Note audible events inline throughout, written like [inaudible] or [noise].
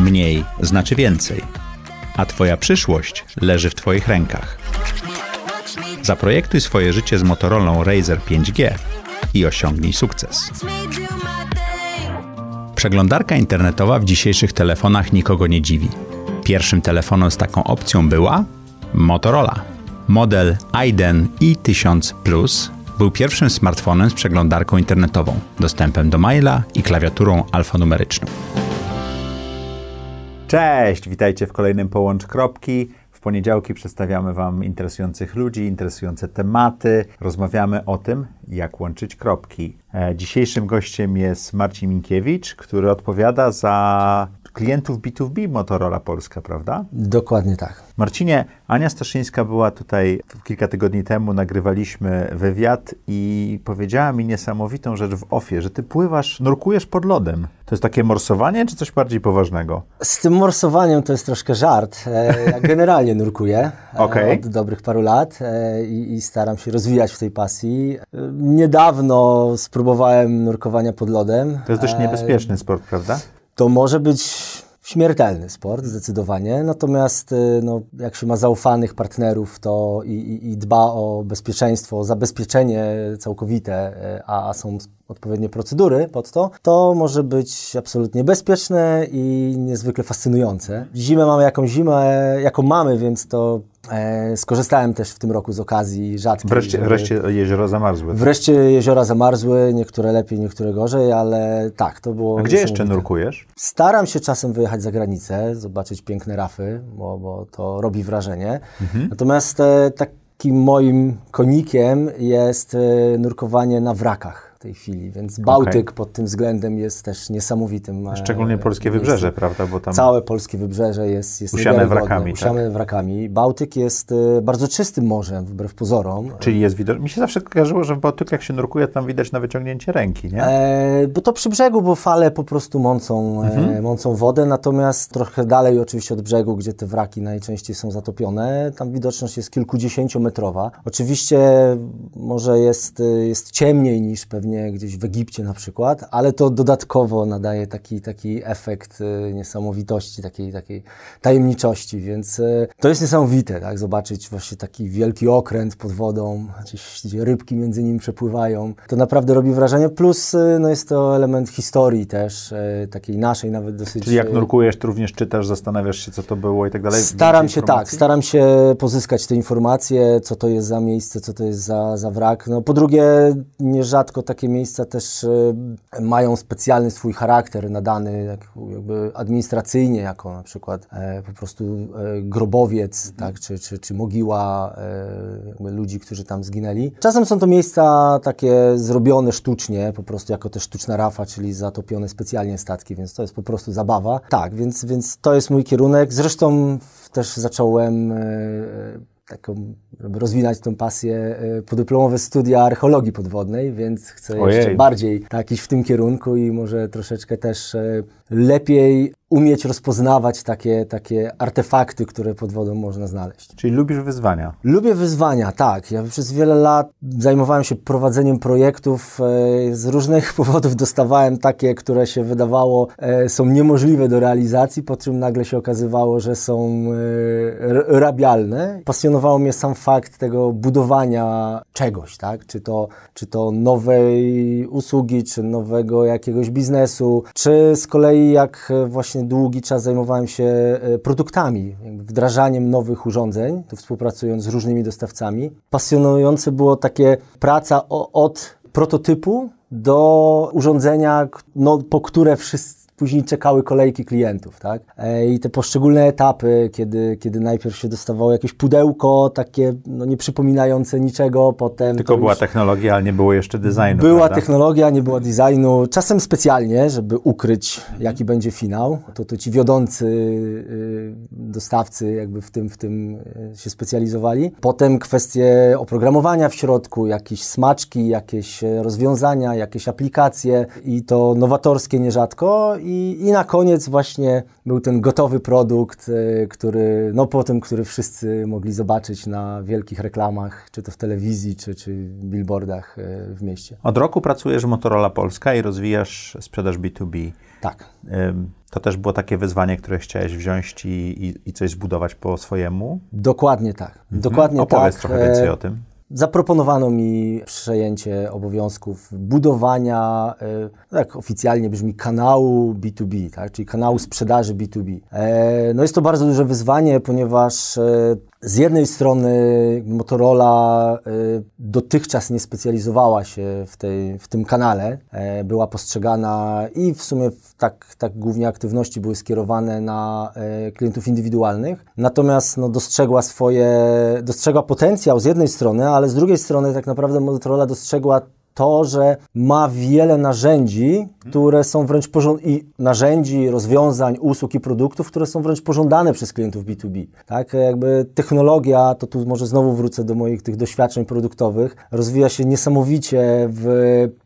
Mniej znaczy więcej, a Twoja przyszłość leży w Twoich rękach. Zaprojektuj swoje życie z Motorola Razer 5G i osiągnij sukces. Przeglądarka internetowa w dzisiejszych telefonach nikogo nie dziwi. Pierwszym telefonem z taką opcją była Motorola. Model iDen i1000 Plus był pierwszym smartfonem z przeglądarką internetową, dostępem do maila i klawiaturą alfanumeryczną. Cześć, witajcie w kolejnym Połącz Kropki. W poniedziałki przedstawiamy Wam interesujących ludzi, interesujące tematy. Rozmawiamy o tym, jak łączyć kropki. E, dzisiejszym gościem jest Marcin Minkiewicz, który odpowiada za klientów B2B Motorola Polska, prawda? Dokładnie tak. Marcinie, Ania Staszyńska była tutaj kilka tygodni temu, nagrywaliśmy wywiad i powiedziała mi niesamowitą rzecz w ofie, że ty pływasz, nurkujesz pod lodem. To jest takie morsowanie, czy coś bardziej poważnego? Z tym morsowaniem to jest troszkę żart. E, ja [laughs] generalnie nurkuję e, okay. od dobrych paru lat i, i staram się rozwijać w tej pasji. Niedawno spróbowałem nurkowania pod lodem. To jest dość niebezpieczny sport, prawda? To może być śmiertelny sport, zdecydowanie. Natomiast y, no, jak się ma zaufanych partnerów to i, i, i dba o bezpieczeństwo, o zabezpieczenie całkowite, y, a, są odpowiednie procedury pod to, to może być absolutnie bezpieczne i niezwykle fascynujące. Zimę mamy jaką zimę, jaką mamy, więc to e, skorzystałem też w tym roku z okazji rzadkiej. Wreszcie, żeby... wreszcie jeziora zamarzły. Wreszcie jeziora zamarzły, niektóre lepiej, niektóre gorzej, ale tak, to było... A gdzie jeszcze nurkujesz? Staram się czasem wyjechać za granicę, zobaczyć piękne rafy, bo, bo to robi wrażenie. Mhm. Natomiast e, takim moim konikiem jest e, nurkowanie na wrakach tej chwili, więc Bałtyk okay. pod tym względem jest też niesamowitym. E, Szczególnie polskie wybrzeże, prawda? Bo tam Całe polskie wybrzeże jest, jest usiane wrakami. Usiane tak? wrakami. Bałtyk jest e, bardzo czystym morzem, wbrew pozorom. Czyli jest widać. Mi się zawsze kojarzyło, że w Bałtyku jak się nurkuje, tam widać na wyciągnięcie ręki, nie? E, bo to przy brzegu, bo fale po prostu mącą, e, mhm. e, mącą wodę, natomiast trochę dalej oczywiście od brzegu, gdzie te wraki najczęściej są zatopione, tam widoczność jest kilkudziesięciometrowa. Oczywiście może jest, jest ciemniej niż pewnie pewnie gdzieś w Egipcie na przykład, ale to dodatkowo nadaje taki, taki efekt y, niesamowitości, takiej, takiej tajemniczości, więc y, to jest niesamowite, tak, zobaczyć właśnie taki wielki okręt pod wodą, gdzieś, gdzie rybki między nim przepływają. To naprawdę robi wrażenie, plus y, no jest to element historii też, takiej naszej nawet dosyć... Czyli jak nurkujesz, to również czytasz, zastanawiasz się, co to było i tak dalej? Staram się tak, staram się pozyskać te informacje, co to jest za miejsce, co to jest za, za wrak. No po drugie, nierzadko tak takie miejsca też e, mają specjalny swój charakter nadany jakby administracyjnie, jako na przykład e, po prostu e, grobowiec, tak, czy, czy, czy mogiła ludzi, którzy tam zginęli. Czasem są to miejsca takie zrobione sztucznie, po prostu jako też sztuczna rafa, czyli zatopione specjalnie statki, więc to jest po prostu zabawa. Tak, więc, więc to jest mój kierunek. Zresztą też zacząłem taką, żeby rozwinąć tę pasję, y, podyplomowe studia archeologii podwodnej, więc chcę Ojej. jeszcze bardziej tak iść w tym kierunku i może troszeczkę też y, lepiej umieć rozpoznawać takie, takie artefakty, które pod wodą można znaleźć. Czyli lubisz wyzwania? Lubię wyzwania, tak. Ja przez wiele lat zajmowałem się prowadzeniem projektów. E, z różnych [laughs] powodów dostawałem takie, które się wydawało e, są niemożliwe do realizacji, po czym nagle się okazywało, że są e, rabialne. Pasjonowało mnie sam fakt tego budowania czegoś, tak? Czy to, czy to nowej usługi, czy nowego jakiegoś biznesu, czy z kolei jak właśnie właśnie długi czas zajmowałem się e, produktami, wdrażaniem nowych urządzeń, tu współpracując z różnymi dostawcami. Pasjonujące było takie praca od prototypu do urządzenia, no, po które wszyscy później czekały kolejki klientów, tak? E, I te poszczególne etapy, kiedy, kiedy najpierw się dostawało jakieś pudełko, takie no, nie przypominające niczego, potem... Tylko była technologia, ale nie było jeszcze designu, Była prawda? technologia, nie było designu, czasem specjalnie, żeby ukryć, jaki będzie finał. To, to ci wiodący y, dostawcy jakby w tym, w tym y, się specjalizowali. Potem kwestie oprogramowania w środku, jakieś smaczki, jakieś rozwiązania, jakieś aplikacje i to nowatorskie nierzadko i, i na koniec właśnie był ten gotowy produkt, y, który, no potem, który wszyscy mogli zobaczyć na wielkich reklamach, czy to w telewizji, czy, czy billboardach y, w mieście. Od roku pracujesz w Motorola Polska i rozwijasz sprzedaż B2B. Tak. To też było takie wyzwanie, które chciałeś wziąć i, i, i coś zbudować po swojemu? Dokładnie tak. Mhm. Dokładnie Opowiedz tak. trochę więcej o tym. Zaproponowano mi przejęcie obowiązków budowania, e, tak oficjalnie brzmi, kanału B2B, tak? czyli kanału sprzedaży B2B. E, no jest to bardzo duże wyzwanie, ponieważ e, z jednej strony Motorola dotychczas nie specjalizowała się w, tej, w tym kanale, była postrzegana i w sumie tak, tak głównie aktywności były skierowane na klientów indywidualnych, natomiast no, dostrzegła swoje, dostrzegła potencjał z jednej strony, ale z drugiej strony tak naprawdę Motorola dostrzegła to, że ma wiele narzędzi, które są wręcz i narzędzi, rozwiązań, usług i produktów, które są wręcz pożądane przez klientów B2B. Tak, jakby technologia, to tu może znowu wrócę do moich tych doświadczeń produktowych, rozwija się niesamowicie w,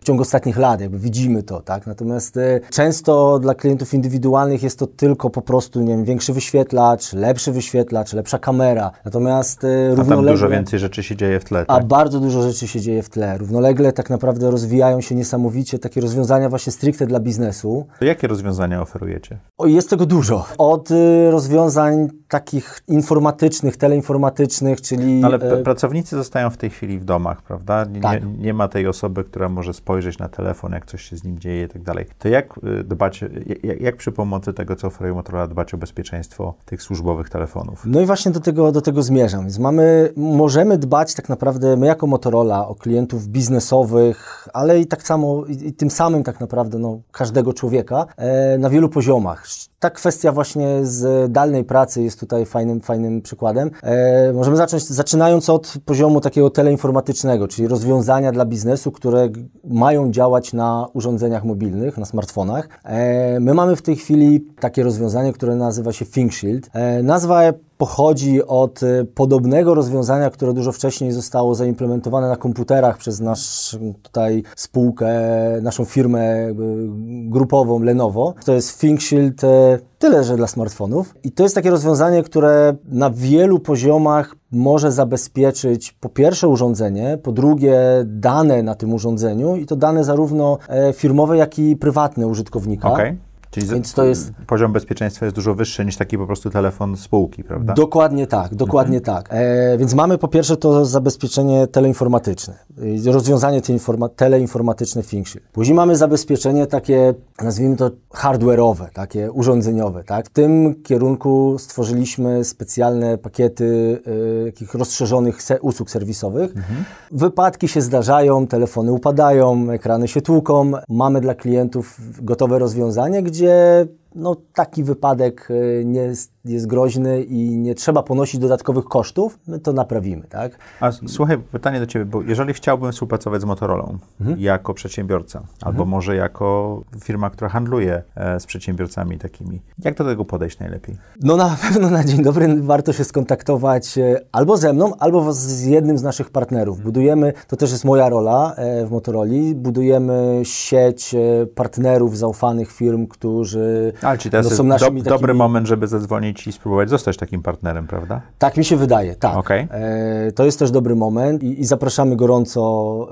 w ciągu ostatnich lat, jakby widzimy to, tak. Natomiast y, często dla klientów indywidualnych jest to tylko po prostu, nie wiem, większy wyświetlacz, lepszy wyświetlacz, lepsza kamera. Natomiast y, A równolegle... tam dużo więcej rzeczy się dzieje w tle, tak? A bardzo dużo rzeczy się dzieje w tle. Równolegle tak naprawdę rozwijają się niesamowicie takie rozwiązania właśnie stricte dla biznesu. To jakie rozwiązania oferujecie? O, jest tego dużo. Od y, rozwiązań takich informatycznych, teleinformatycznych, czyli... Ale y, pracownicy zostają w tej chwili w domach, prawda? Nie, tak. nie, ma tej osoby, która może spojrzeć na telefon, jak coś się z nim dzieje i tak dalej. To jak y, dbać, jak, jak, przy pomocy tego, co oferuje Motorola, dbać o bezpieczeństwo tych służbowych telefonów? No i właśnie do tego, do tego zmierzam. Więc mamy, możemy dbać tak naprawdę, my jako Motorola, o klientów biznesowych, ale i tak samo, i, i tym samym tak naprawdę no, każdego człowieka e, na wielu poziomach. Ta kwestia właśnie z dalnej pracy jest tutaj fajnym, fajnym przykładem. E, możemy zacząć, zaczynając od poziomu takiego teleinformatycznego, czyli rozwiązania dla biznesu, które mają działać na urządzeniach mobilnych, na smartfonach. E, my mamy w tej chwili takie rozwiązanie, które nazywa się ThinkShield. E, nazwa pochodzi od y, podobnego rozwiązania, które dużo wcześniej zostało zaimplementowane na komputerach przez nasz tutaj spółkę, naszą firmę grupową Lenovo. To jest ThinkShield y, tyle, że dla smartfonów. I to jest takie rozwiązanie, które na wielu poziomach może zabezpieczyć po pierwsze urządzenie, po drugie dane na tym urządzeniu i to dane zarówno e, firmowe, jak i prywatne użytkownika. Okay. Czyli Więc to jest... poziom bezpieczeństwa jest dużo wyższy niż taki po prostu telefon spółki, prawda? Dokładnie tak, dokładnie mhm. tak. E, więc mamy po pierwsze to zabezpieczenie teleinformatyczne, rozwiązanie teleinformatyczne ThinkShield. Później mamy zabezpieczenie takie, nazwijmy to hardware'owe, takie urządzeniowe. Tak? W tym kierunku stworzyliśmy specjalne pakiety e, takich rozszerzonych se usług serwisowych. Mhm. Wypadki się zdarzają, telefony upadają, ekrany się tłuką. Mamy dla klientów gotowe rozwiązanie, gdzie gdzie no, taki wypadek e, nie jest, jest, groźny i nie trzeba ponosić dodatkowych kosztów, my to naprawimy, tak? A słuchaj, pytanie do Ciebie, bo jeżeli chciałbym współpracować z Motorolą mhm. jako przedsiębiorca, mhm. albo może jako firma, która handluje e, z przedsiębiorcami takimi, jak do tego podejść najlepiej? No na [laughs] pewno na dzień dobry warto się skontaktować e, albo ze mną, albo z jednym z naszych partnerów. Budujemy, to też jest moja rola w Motoroli, budujemy sieć partnerów, zaufanych firm, którzy ale czy to jest no, do, takimi... dobry moment, żeby zadzwonić i spróbować zostać takim partnerem, prawda? Tak mi się wydaje, tak. Okay. E, to jest też dobry moment i, i zapraszamy gorąco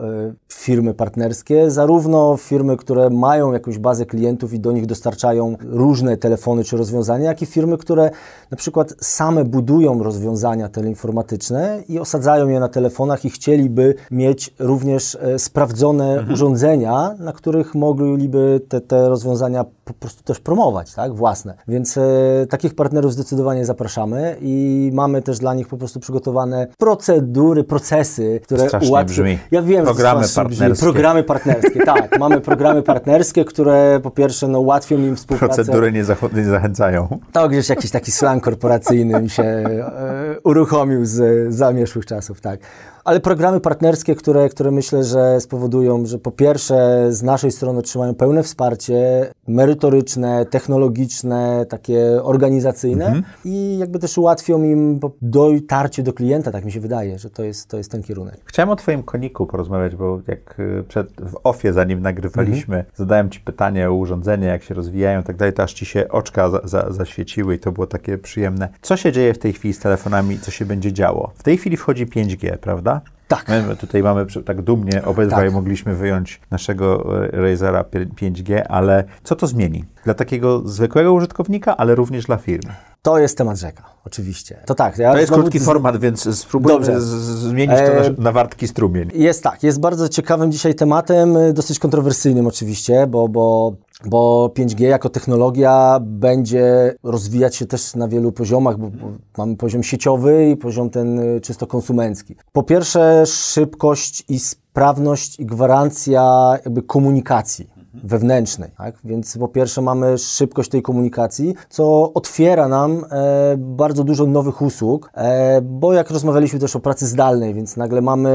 e, firmy partnerskie, zarówno firmy, które mają jakąś bazę klientów i do nich dostarczają różne telefony czy rozwiązania, jak i firmy, które na przykład same budują rozwiązania teleinformatyczne i osadzają je na telefonach i chcieliby mieć również e, sprawdzone mhm. urządzenia, na których mogliby te, te rozwiązania po prostu też promować, tak, własne. Więc e, takich partnerów zdecydowanie zapraszamy i mamy też dla nich po prostu przygotowane procedury, procesy, które ułatwią. Ja wiem, programy że partnerskie. Brzmi. Programy partnerskie, [laughs] tak. mamy programy partnerskie, które po pierwsze no, ułatwią im współpracę. Procedury nie, zach nie zachęcają. To gdzieś jakiś taki slang korporacyjny mi się e, uruchomił z zamieszłych czasów, tak. Ale programy partnerskie, które, które myślę, że spowodują, że po pierwsze z naszej strony otrzymają pełne wsparcie merytoryczne, technologiczne, takie organizacyjne mhm. i jakby też ułatwią im dotarcie do klienta, tak mi się wydaje, że to jest, to jest ten kierunek. Chciałem o Twoim koniku porozmawiać, bo jak y, przed, w ofie, zanim nagrywaliśmy, mhm. zadałem Ci pytanie o urządzenia, jak się rozwijają i tak dalej, to aż Ci się oczka za, za, zaświeciły i to było takie przyjemne. Co się dzieje w tej chwili z telefonami, co się będzie działo? W tej chwili wchodzi 5G, prawda? Tak. My tutaj mamy tak dumnie obydwaj tak. mogliśmy wyjąć naszego e, Razera 5G, ale co to zmieni? Dla takiego zwykłego użytkownika, ale również dla firmy. To jest temat rzeka, oczywiście. To tak. Ja to jest krótki z... format, więc spróbujmy zmienić to na, e, na, wartki strumień. Jest tak, jest bardzo ciekawym dzisiaj tematem, e, dosyć kontrowersyjnym oczywiście, bo, bo bo 5G jako technologia będzie rozwijać się też na wielu poziomach, bo, bo mamy poziom sieciowy i poziom ten y, czysto konsumencki. Po pierwsze, szybkość i sprawność i gwarancja jakby komunikacji wewnętrznej. Tak? Więc po pierwsze mamy szybkość tej komunikacji, co otwiera nam e, bardzo dużo nowych usług, e, bo jak rozmawialiśmy też o pracy zdalnej, więc nagle mamy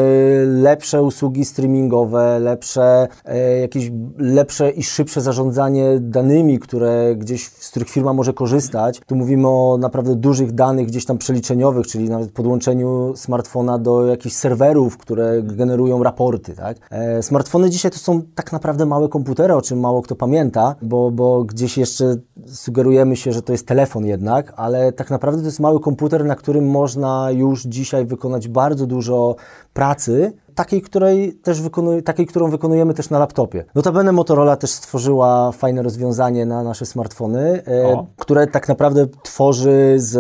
lepsze usługi streamingowe, lepsze, e, jakieś lepsze i szybsze zarządzanie danymi, które gdzieś, z których firma może korzystać. Tu mówimy o naprawdę dużych danych gdzieś tam przeliczeniowych, czyli nawet podłączeniu smartfona do jakichś serwerów, które generują raporty. Tak? E, smartfony dzisiaj to są tak naprawdę małe komputery, o czym mało kto pamięta, bo, bo gdzieś jeszcze sugerujemy się, że to jest telefon jednak, ale tak naprawdę to jest mały komputer, na którym można już dzisiaj wykonać bardzo dużo pracy, takiej, której też wykonuj, takiej, którą wykonujemy też na laptopie. Notabene Motorola też stworzyła fajne rozwiązanie na nasze smartfony, e, które tak naprawdę tworzy z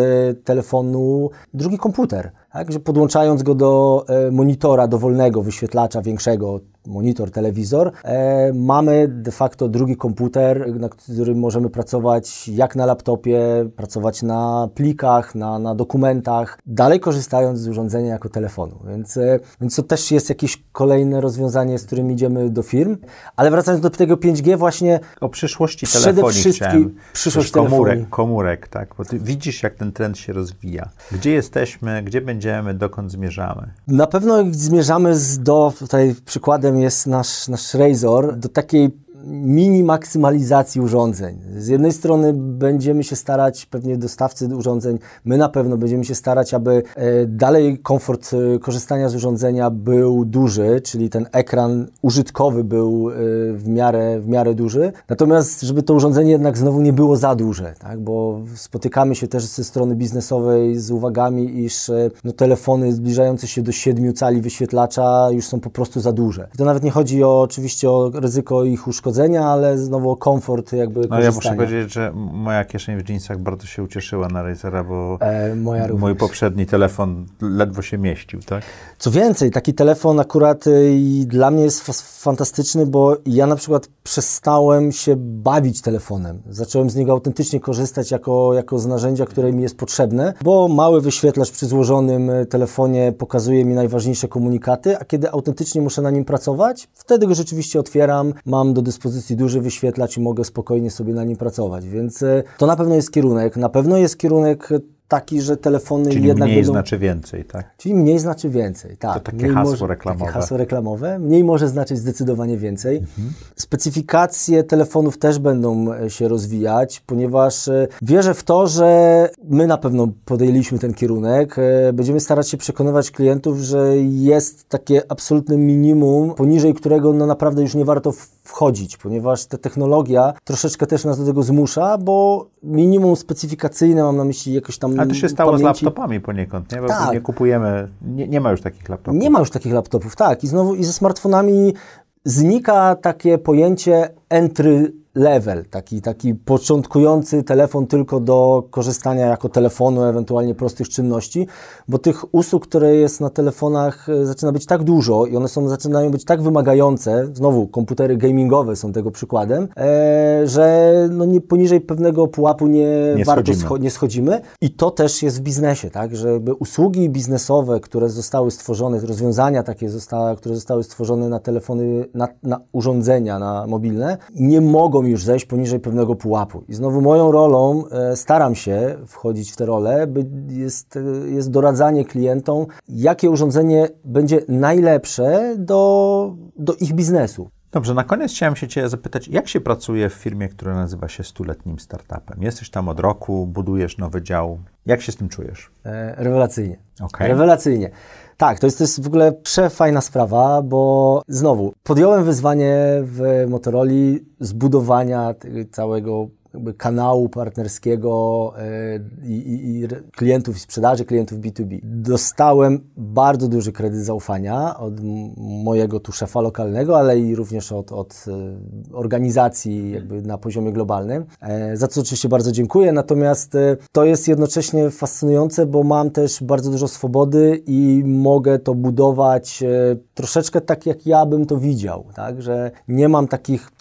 telefonu drugi komputer. Tak, że podłączając go do e, monitora dowolnego, wyświetlacza większego, monitor, telewizor, e, mamy de facto drugi komputer, na którym możemy pracować jak na laptopie, pracować na plikach, na, na dokumentach, dalej korzystając z urządzenia jako telefonu. Więc, e, więc to też jest jakieś kolejne rozwiązanie, z którym idziemy do firm. Ale wracając do tego 5G właśnie... O przyszłości telefonii chciałem. Przyszłość komórek, komórek, tak? Bo ty widzisz, jak ten trend się rozwija. Gdzie jesteśmy, gdzie będziemy, dokąd zmierzamy? Na pewno zmierzamy do, tutaj przykładem jest nasz, nasz Razor, do takiej mini maksymalizacji urządzeń. Z jednej strony będziemy się starać, pewnie dostawcy urządzeń, my na pewno będziemy się starać, aby e, dalej komfort e, korzystania z urządzenia był duży, czyli ten ekran użytkowy był e, w miarę, w miarę duży. Natomiast, żeby to urządzenie jednak znowu nie było za duże, tak? bo spotykamy się też ze strony biznesowej z uwagami, iż no, telefony zbliżające się do 7 cali wyświetlacza już są po prostu za duże. I to nawet nie chodzi o, oczywiście o ryzyko ich uszkodzenia, ale znowu komfort jakby No ja muszę powiedzieć, że moja kieszeń w jeansach bardzo się ucieszyła na Razera, bo e, mój poprzedni telefon ledwo się mieścił, tak? Co więcej, taki telefon akurat y, dla mnie jest fantastyczny, bo ja na przykład przestałem się bawić telefonem. Zacząłem z niego autentycznie korzystać jako, jako z narzędzia, które mi jest potrzebne, bo mały wyświetlacz przy złożonym y, telefonie pokazuje mi najważniejsze komunikaty, a kiedy autentycznie muszę na nim pracować, wtedy go rzeczywiście otwieram, mam do dyspozycji duży wyświetlacz i mogę spokojnie sobie na nim pracować. Więc y, to na pewno jest kierunek. Na pewno jest kierunek taki, że telefony Czyli jednak mniej będą... znaczy więcej, tak? Czyli mniej znaczy więcej, tak. To takie mniej hasło może, reklamowe. Takie hasło reklamowe. Mniej może znaczyć zdecydowanie więcej. Mhm. Specyfikacje telefonów też będą e, się rozwijać, ponieważ e, wierzę w to, że my na pewno podjęliśmy ten kierunek. E, będziemy starać się przekonywać klientów, że jest takie absolutne minimum, poniżej którego no naprawdę już nie warto wchodzić, ponieważ ta technologia troszeczkę też nas do tego zmusza, bo minimum specyfikacyjne, mam na myśli jakoś tam Ale to się stało pamięci. z laptopami poniekąd, nie? Bo tak. nie kupujemy, nie, nie ma już takich laptopów. Nie ma już takich laptopów, tak. I znowu i ze smartfonami znika takie pojęcie entry level, taki, taki początkujący telefon tylko do korzystania jako telefonu, ewentualnie prostych czynności, bo tych usług, które jest na telefonach e, zaczyna być tak dużo i one są, zaczynają być tak wymagające, znowu komputery gamingowe są tego przykładem, e, że no nie, poniżej pewnego pułapu nie, nie warto schodzimy. Scho nie schodzimy i to też jest w biznesie, tak, żeby usługi biznesowe, które zostały stworzone, rozwiązania takie, zostały, które zostały stworzone na telefony, na, na urządzenia, na mobilne, nie mogą mi już zejść poniżej pewnego pułapu. I znowu moją rolą, e, staram się wchodzić w tę rolę, by jest, e, jest doradzanie klientom, jakie urządzenie będzie najlepsze do, do ich biznesu. Dobrze, na koniec chciałem się Cię zapytać, jak się pracuje w firmie, która nazywa się stuletnim startupem? Jesteś tam od roku, budujesz nowy dział. Jak się z tym czujesz? E, rewelacyjnie. Okay. Rewelacyjnie. Tak, to jest, to jest w ogóle przefajna sprawa, bo znowu podjąłem wyzwanie w Motorola zbudowania całego kanału partnerskiego e, i, i, i, klientów i sprzedaży, klientów B2B. Dostałem bardzo duży kredyt zaufania od mojego tu szefa lokalnego, ale i również od, od e, organizacji jakby na poziomie globalnym, e, za co oczywiście bardzo dziękuję. Natomiast to jest jednocześnie fascynujące, bo mam też bardzo dużo swobody i mogę to budować troszeczkę tak, jak ja bym to widział, tak, że nie mam takich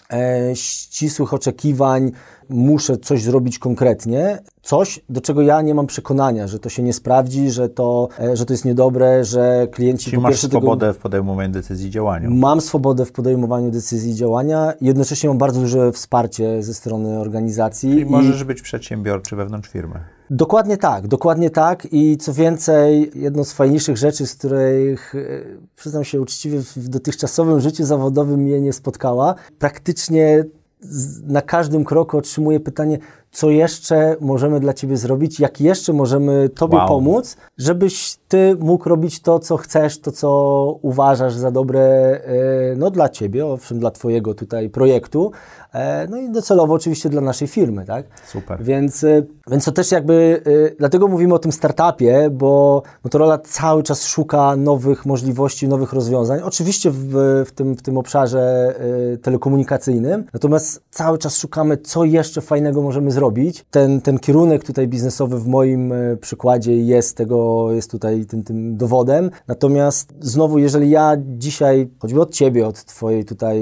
ścisłych oczekiwań, muszę coś zrobić konkretnie, coś, do czego ja nie mam przekonania, że to się nie sprawdzi, że to, e, że to jest niedobre, że klienci... Czyli masz swobodę tego... w podejmowaniu decyzji i działaniu. Mam swobodę w podejmowaniu decyzji i działania, jednocześnie mam bardzo duże wsparcie ze strony organizacji. Czyli i... możesz być przedsiębiorczy wewnątrz firmy. Dokładnie tak, dokładnie tak. I co więcej, jedną z fajniejszych rzeczy, z których e, przyznam się uczciwie w dotychczasowym życiu zawodowym mnie nie spotkała, praktycznie na każdym kroku otrzymuję pytanie, co jeszcze możemy dla Ciebie zrobić, jak jeszcze możemy Tobie wow. pomóc, żebyś Ty mógł robić to, co chcesz, to, co uważasz za dobre e, no, dla Ciebie, owszem, dla Twojego tutaj projektu, e, no i docelowo oczywiście dla naszej firmy, tak? Super. Więc, e, więc to też jakby, dlatego mówimy o tym startupie, bo Motorola cały czas szuka nowych możliwości, nowych rozwiązań, oczywiście w, w, tym, w tym obszarze telekomunikacyjnym, natomiast cały czas szukamy, co jeszcze fajnego możemy zrobić, robić. Ten, ten kierunek tutaj biznesowy w moim e, przykładzie jest tego, jest tutaj tym, tym dowodem. Natomiast znowu, jeżeli ja dzisiaj, choćby od Ciebie, od Twojej tutaj,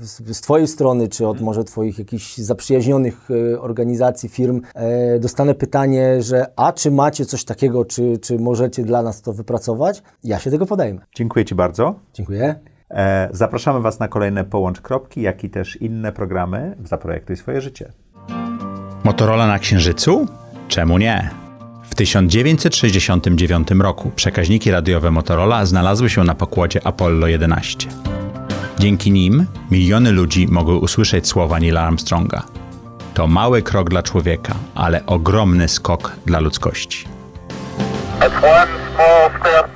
z, z Twojej strony, czy od może Twoich jakichś zaprzyjaźnionych e, organizacji, firm, e, dostanę pytanie, że a czy macie coś takiego, czy, czy możecie dla nas to wypracować, ja się tego podejmę. Dziękuję Ci bardzo. Dziękuję. Zapraszamy Was na kolejne Połącz Kropki, jak i też inne programy Zaprojektuj swoje życie. Motorola na Księżycu? Czemu nie? W 1969 roku przekaźniki radiowe Motorola znalazły się na pokładzie Apollo 11. Dzięki nim miliony ludzi mogły usłyszeć słowa Neil Armstronga. To mały krok dla człowieka, ale ogromny skok dla ludzkości. That's one small step